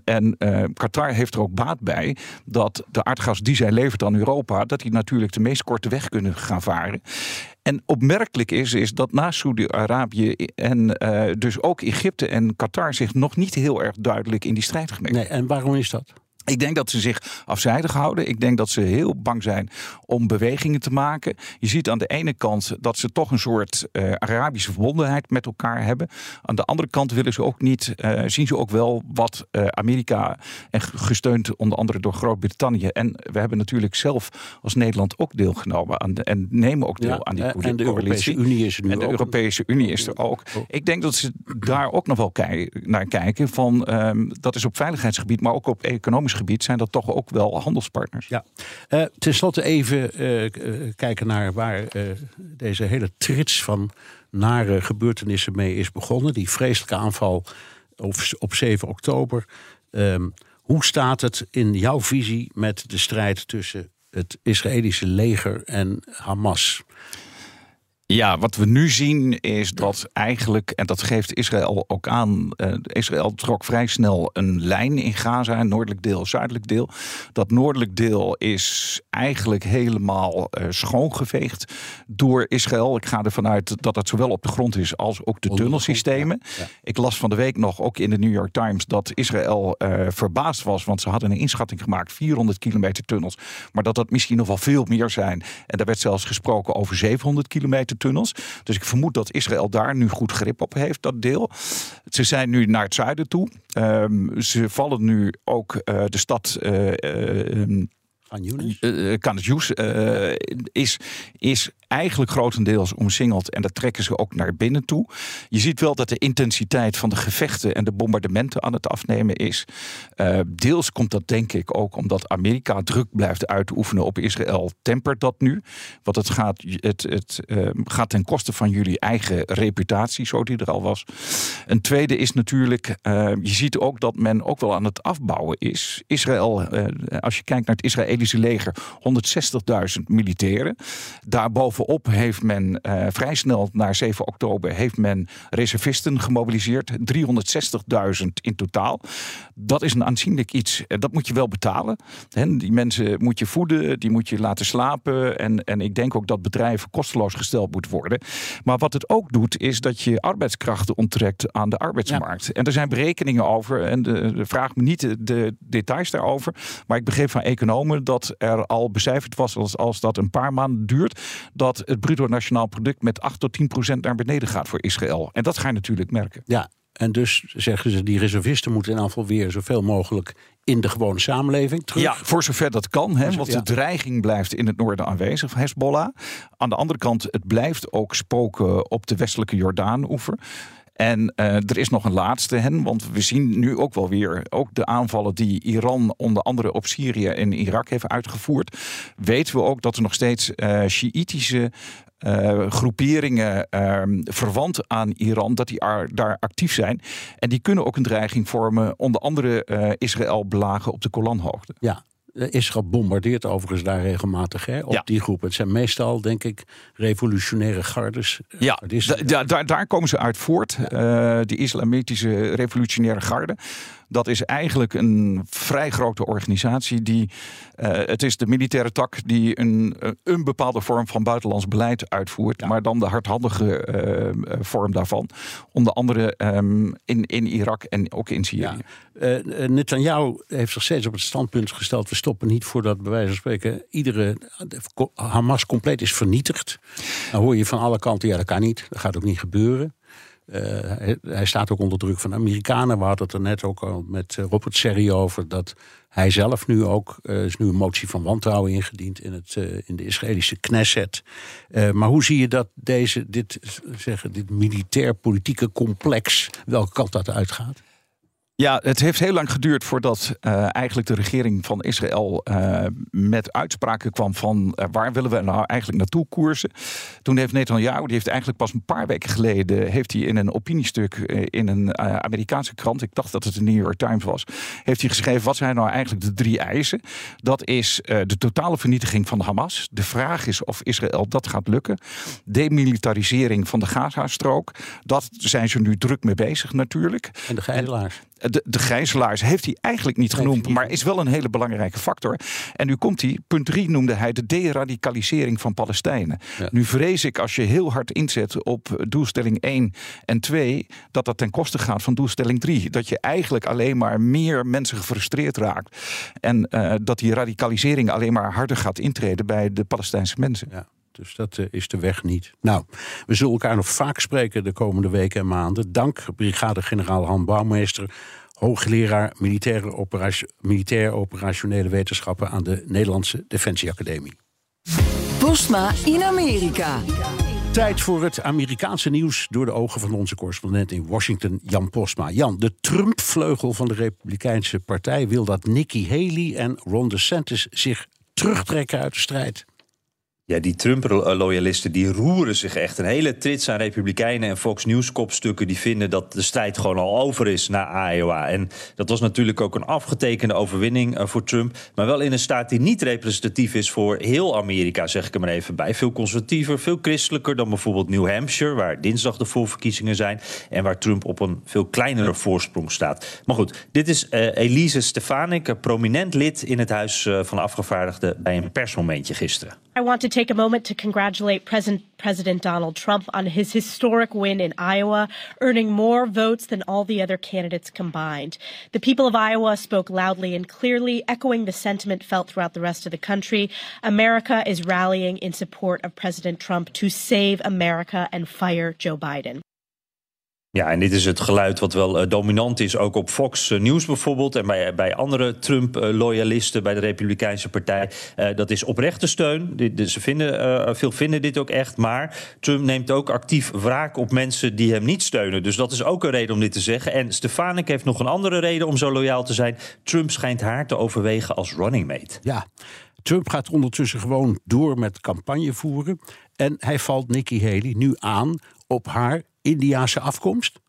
En Qatar heeft er ook baat bij dat de aardgas die zij levert aan Europa, dat die natuurlijk de meest korte weg kunnen gaan varen. En opmerkelijk is, is dat na Saudi-Arabië en uh, dus ook Egypte en Qatar zich nog niet heel erg duidelijk in die strijd gemengd. Nee, en waarom is dat? Ik denk dat ze zich afzijdig houden. Ik denk dat ze heel bang zijn om bewegingen te maken. Je ziet aan de ene kant dat ze toch een soort uh, Arabische verbondenheid met elkaar hebben. Aan de andere kant willen ze ook niet, uh, zien ze ook wel wat uh, Amerika, en gesteund onder andere door Groot-Brittannië. En we hebben natuurlijk zelf als Nederland ook deelgenomen aan de, en nemen ook deel ja, aan die en de Europese Unie is er nu En de ook. Europese Unie is er ook. Ik denk dat ze daar ook nog wel kei naar kijken. Van, um, dat is op veiligheidsgebied, maar ook op economisch gebied zijn dat toch ook wel handelspartners. Ja. Uh, ten slotte even uh, uh, kijken naar waar deze hele trits van nare gebeurtenissen mee is begonnen. Die vreselijke aanval op, op 7 oktober. Um, hoe staat het in jouw visie met de strijd tussen het Israëlische leger en Hamas? Ja, wat we nu zien is dat eigenlijk, en dat geeft Israël ook aan, uh, Israël trok vrij snel een lijn in Gaza, noordelijk deel, zuidelijk deel. Dat noordelijk deel is eigenlijk helemaal uh, schoongeveegd door Israël. Ik ga ervan uit dat het zowel op de grond is als ook de tunnelsystemen. Ja, ja. Ik las van de week nog, ook in de New York Times, dat Israël uh, verbaasd was, want ze hadden een inschatting gemaakt, 400 kilometer tunnels, maar dat dat misschien nog wel veel meer zijn. En daar werd zelfs gesproken over 700 kilometer tunnels. Dus ik vermoed dat Israël daar nu goed grip op heeft, dat deel. Ze zijn nu naar het zuiden toe. Um, ze vallen nu ook uh, de stad. Uh, uh, uh, uh, is, is eigenlijk grotendeels omsingeld en dat trekken ze ook naar binnen toe. Je ziet wel dat de intensiteit van de gevechten en de bombardementen aan het afnemen is. Uh, deels komt dat denk ik ook omdat Amerika druk blijft uitoefenen op Israël. Tempert dat nu, want het gaat, het, het uh, gaat ten koste van jullie eigen reputatie, zo die er al was. Een tweede is natuurlijk, uh, je ziet ook dat men ook wel aan het afbouwen is. Israël, als je kijkt naar het Israëlische leger, 160.000 militairen. Daarboven bovenop heeft men uh, vrij snel naar 7 oktober heeft men reservisten gemobiliseerd. 360.000 in totaal. Dat is een aanzienlijk iets. En dat moet je wel betalen. He, die mensen moet je voeden, die moet je laten slapen. En, en ik denk ook dat bedrijven kosteloos gesteld moeten worden. Maar wat het ook doet, is dat je arbeidskrachten onttrekt aan de arbeidsmarkt. Ja. En er zijn berekeningen over. En de, de vraag me niet de, de, details daarover. Maar ik begreep van economen dat er al becijferd was als, als dat een paar maanden duurt. Dat het bruto nationaal product met 8 tot 10 procent naar beneden gaat voor Israël. En dat ga je natuurlijk merken. Ja, En dus zeggen ze, die reservisten moeten in aanval weer zoveel mogelijk in de gewone samenleving terug. Ja, voor zover dat kan. Hè, want de dreiging blijft in het noorden aanwezig, Hezbollah. Aan de andere kant, het blijft ook spoken op de westelijke Jordaan-oever. En eh, er is nog een laatste hen, want we zien nu ook wel weer ook de aanvallen die Iran onder andere op Syrië en Irak heeft uitgevoerd. Weten we ook dat er nog steeds eh Sjiïtische eh, groeperingen eh, verwant aan Iran, dat die ar- daar actief zijn. En die kunnen ook een dreiging vormen, onder andere Israël belagen op de Golanhoogte. Ja, Israël bombardeert overigens daar regelmatig hè, op Ja. die groep. Het zijn meestal, denk ik, revolutionaire gardes. Eh, Ja, gardisten. da- da- daar, komen ze uit voort. Eh, de Islamitische Revolutionaire Garde. Dat is eigenlijk een vrij grote organisatie. Die, eh, het is de militaire tak die een, eh, een bepaalde vorm van buitenlands beleid uitvoert. Maar dan de hardhandige eh, vorm daarvan. Onder andere ehm, in, in Irak en ook in Syrië. Ja. Netanyahu heeft zich steeds op het standpunt gesteld... we stoppen niet voordat, bij wijze van spreken... iedere Hamas compleet is vernietigd. Dan hoor je van alle kanten, ja, dat kan niet. Dat gaat ook niet gebeuren. Eh, hij, staat ook onder druk van de Amerikanen. We hadden het er net ook al met eh, Robert Serri over... dat hij zelf nu ook... er is nu een motie van wantrouwen ingediend... in, het, in de Israëlische Knesset. Maar hoe zie je dat deze, dit, zeggen, dit militair-politieke complex... welke kant dat uitgaat? Ja, het heeft heel lang geduurd voordat eh, eigenlijk de regering van Israël eh, met uitspraken kwam van eh, waar willen we nou eigenlijk naartoe koersen. Toen heeft Netanyahu, die heeft eigenlijk pas een paar weken geleden, heeft hij in een opiniestuk in een Amerikaanse krant, ik dacht dat het de New York Times was, heeft hij geschreven wat zijn nou eigenlijk de drie eisen. Dat is de totale vernietiging van Hamas. De vraag is of Israël dat gaat lukken. Demilitarisering van de Gaza-strook. Dat zijn ze nu druk mee bezig natuurlijk. En de gijzelaars. De, de gijzelaars heeft hij eigenlijk niet genoemd, maar is wel een hele belangrijke factor. En nu komt hij, punt drie noemde hij de deradicalisering van Palestijnen. Nu vrees ik als je heel hard inzet op doelstelling 1 en 2, dat dat ten koste gaat van doelstelling 3. Dat je eigenlijk alleen maar meer mensen gefrustreerd raakt. En eh, dat die radicalisering alleen maar harder gaat intreden bij de Palestijnse mensen. Ja. Dus dat eh, is de weg niet. Nou, we zullen elkaar nog vaak spreken de komende weken en maanden. Dank, brigade-generaal Han Bouwmeester, hoogleraar militaire operatio- militair operationele wetenschappen aan de Nederlandse Defensieacademie. Postma in Amerika. Tijd voor het Amerikaanse nieuws door de ogen van onze correspondent in Washington, Jan Postma. Jan, de Trump-vleugel van de Republikeinse Partij wil dat Nikki Haley en Ron DeSantis zich terugtrekken uit de strijd. Ja, die Trump-loyalisten die roeren zich echt. Een hele trits aan Republikeinen en Fox News-kopstukken... die vinden dat de strijd gewoon al over is na Iowa. En dat was natuurlijk ook een afgetekende overwinning eh, voor Trump... maar wel in een staat die niet representatief is voor heel Amerika... zeg ik er maar even bij. Veel conservatiever, veel christelijker dan bijvoorbeeld New Hampshire... waar dinsdag de voorverkiezingen zijn... en waar Trump op een veel kleinere voorsprong staat. Maar goed, dit is eh, Elise Stefanik, een prominent lid... in het Huis eh, van de Afgevaardigden bij een persmomentje gisteren. I want to take a moment to congratulate President, President Donald Trump on his historic win in Iowa, earning more votes than all the other candidates combined. The people of Iowa spoke loudly and clearly, echoing the sentiment felt throughout the rest of the country. America is rallying in support of President Trump to save America and fire Joe Biden. Ja, en dit is het geluid wat wel eh, dominant is, ook op Fox eh, News bijvoorbeeld... en bij, bij andere Trump-loyalisten bij de Republikeinse Partij. Eh, dat is oprechte steun. Ze vinden, eh, veel vinden dit ook echt. Maar Trump neemt ook actief wraak op mensen die hem niet steunen. Dus dat is ook een reden om dit te zeggen. En Stefanik heeft nog een andere reden om zo loyaal te zijn. Trump schijnt haar te overwegen als running mate. Ja, Trump gaat ondertussen gewoon door met campagne voeren. En hij valt Nikki Haley nu aan op haar Indiase afkomst.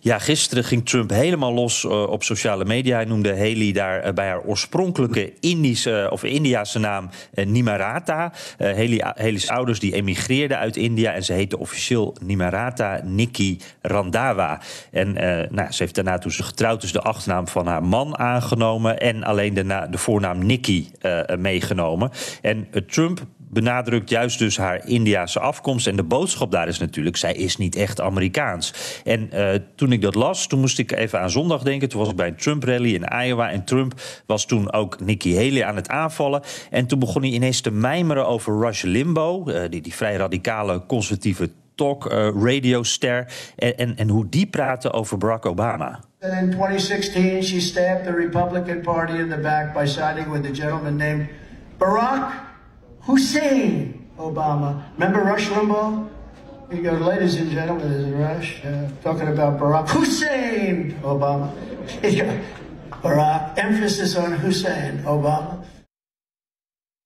Ja, gisteren ging Trump helemaal los eh, op sociale media. Hij noemde Haley daar eh, bij haar oorspronkelijke Indische of Indiase naam eh, Nimarata. Eh, Haley, Haley's ouders die emigreerden uit India en ze heette officieel Nimarata Nikki Randhawa. En eh, nou, ze heeft daarna toen ze getrouwd is de achternaam van haar man aangenomen en alleen de, na- de voornaam Nikki eh, eh, meegenomen. En eh, Trump benadrukt juist dus haar Indiase afkomst. En de boodschap daar is natuurlijk, zij is niet echt Amerikaans. En eh, toen ik dat las, toen moest ik even aan zondag denken. Toen was ik bij een Trump-rally in Iowa. En Trump was toen ook Nikki Haley aan het aanvallen. En toen begon hij ineens te mijmeren over Rush Limbaugh... eh, die, die vrij radicale conservatieve talk uh, radioster. En, en, en hoe die praten over Barack Obama. In 2016, she stabbed the Republican Party in the back by siding with a gentleman named Barack Hussein Obama. Remember Rush Limbaugh? He goes, ladies and gentlemen, is Rush uh, talking about Barack Hussein Obama. (laughs) Barack, emphasis on Hussein Obama.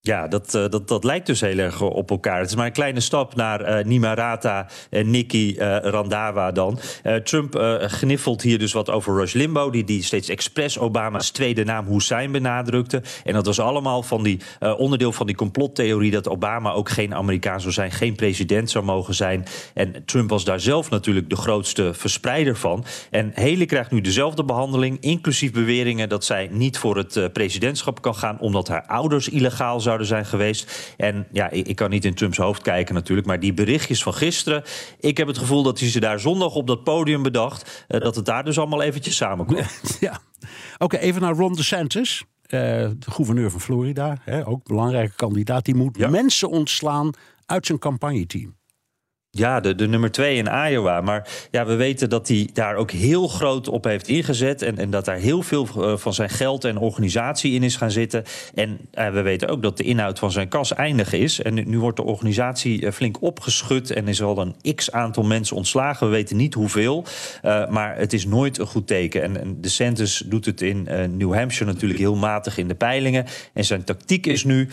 Ja, dat, uh, dat, dat lijkt dus heel erg op elkaar. Het is maar een kleine stap naar uh, Nimarata en Nikki uh, Randawa dan. Trump gniffelt hier dus wat over Rush Limbaugh... die, die steeds expres Obama's tweede naam Hussein benadrukte. En dat was allemaal van die, onderdeel van die complottheorie... dat Obama ook geen Amerikaan zou zijn, geen president zou mogen zijn. En Trump was daar zelf natuurlijk de grootste verspreider van. En Haley krijgt nu dezelfde behandeling... inclusief beweringen dat zij niet voor het presidentschap kan gaan... omdat haar ouders illegaal zouden zijn geweest. En ja, ik, ik, kan niet in Trumps hoofd kijken natuurlijk, maar die berichtjes van gisteren, ik heb het gevoel dat hij ze daar zondag op dat podium bedacht, uh, dat het daar dus allemaal eventjes samenkomt. (laughs) Ja, oké, even naar Ron DeSantis. Uh, de gouverneur van Florida, hè, ook belangrijke kandidaat, die moet ja. mensen ontslaan uit zijn campagneteam. Ja, de, de nummer twee in Iowa. Maar ja, we weten dat hij daar ook heel groot op heeft ingezet. En, en dat daar heel veel uh, van zijn geld en organisatie in is gaan zitten. En uh, we weten ook dat de inhoud van zijn kas eindig is. En nu, wordt de organisatie uh, flink opgeschud. En is al een x aantal mensen ontslagen. We weten niet hoeveel. maar het is nooit een goed teken. En, en DeSantis doet het in New Hampshire natuurlijk heel matig in de peilingen. En zijn tactiek is nu,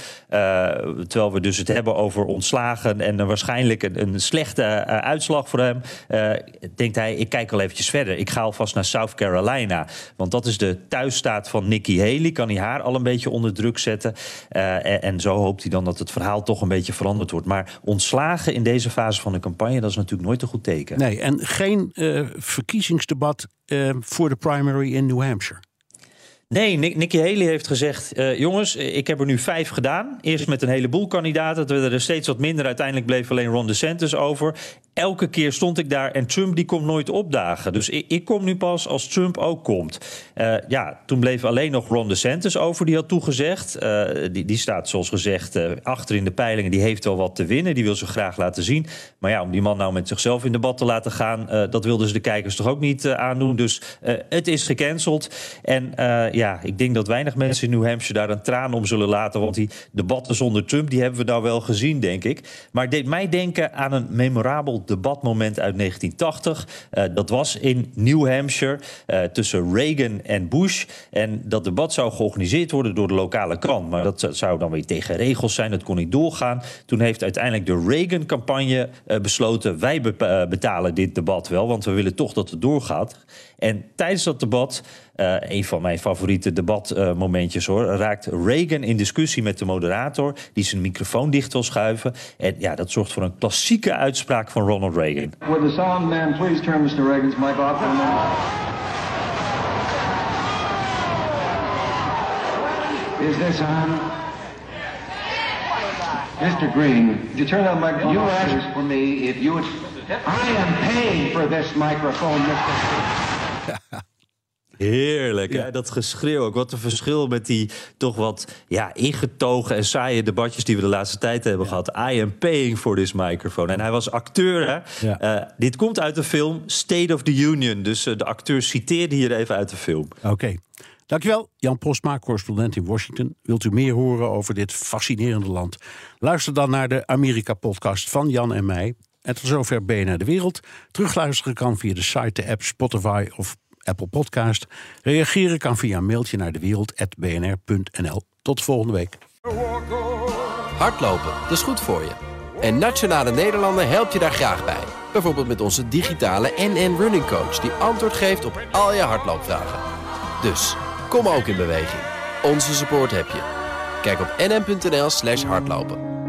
terwijl we dus het hebben over ontslagen. En waarschijnlijk een, een slecht uh, uitslag voor hem. Uh, denkt hij, ik kijk al eventjes verder. Ik ga alvast naar South Carolina. Want dat is de thuisstaat van Nikki Haley. Kan hij haar al een beetje onder druk zetten. Uh, en, en, zo hoopt hij dan dat het verhaal toch een beetje veranderd wordt. Maar ontslagen in deze fase van de campagne, dat is natuurlijk nooit een goed teken. Nee, en geen verkiezingsdebat voor de primary in New Hampshire. Nee, Nikki Haley heeft gezegd: uh, jongens, ik heb er nu vijf gedaan. Eerst met een heleboel kandidaten. Het werden er steeds wat minder. Uiteindelijk bleef alleen Ron DeSantis over. Elke keer stond ik daar en Trump die komt nooit opdagen. Dus ik, ik kom nu pas als Trump ook komt. Uh, ja, toen bleef alleen nog Ron DeSantis over. Die had toegezegd. Uh, die, die staat zoals gezegd achter in de peilingen. Die heeft wel wat te winnen. Die wil ze graag laten zien. Maar ja, om die man nou met zichzelf in debat te laten gaan... dat wilden ze de kijkers toch ook niet aandoen. Dus het is gecanceld. En ja, ik denk dat weinig mensen in New Hampshire daar een traan om zullen laten. Want die debatten zonder Trump, die hebben we nou wel gezien, denk ik. Maar het deed mij denken aan een memorabel debatmoment uit 1980. Uh, dat was in New Hampshire uh, tussen Reagan en Bush. En dat debat zou georganiseerd worden door de lokale krant. Maar dat zou dan weer tegen regels zijn. Dat kon niet doorgaan. Toen heeft uiteindelijk de Reagan-campagne uh, besloten... wij be betalen dit debat wel, want we willen toch dat het doorgaat. En tijdens dat debat, uh, een van mijn favoriete debatmomentjes uh, hoor, raakt Reagan in discussie met de moderator, die zijn microfoon dicht wil schuiven. En ja, dat zorgt voor een klassieke uitspraak van Ronald Reagan. Would the sound man please turn Mr. Reagan's mic off for a minute? Is this on? Mr. Green, you turn that microphone? You asked for me if you would... I am paying for this microphone, Mr. (laughs) Heerlijk, ja. hè? dat geschreeuw ook. Wat een verschil met die toch wat ja, ingetogen en saaie debatjes die we de laatste tijd hebben ja. gehad. I am paying for this microphone. En hij was acteur. Hè? Ja. Uh, dit komt uit de film State of the Union. Dus uh, de acteur citeerde hier even uit de film. Oké. Okay. Dankjewel, Jan Postma, correspondent in Washington. Wilt u meer horen over dit fascinerende land? Luister dan naar de Amerika-podcast van Jan en mij. En tot zover BNR De Wereld. Terugluisteren kan via de site, de app, Spotify of Apple Podcast. Reageren kan via een mailtje naar dewereld.bnr.nl. Tot volgende week. Hardlopen, dat is goed voor je. En Nationale Nederlanden helpt je daar graag bij. Bijvoorbeeld met onze digitale NN Running Coach... die antwoord geeft op al je hardloopvragen. Dus, kom ook in beweging. Onze support heb je. Kijk op nn.nl hardlopen.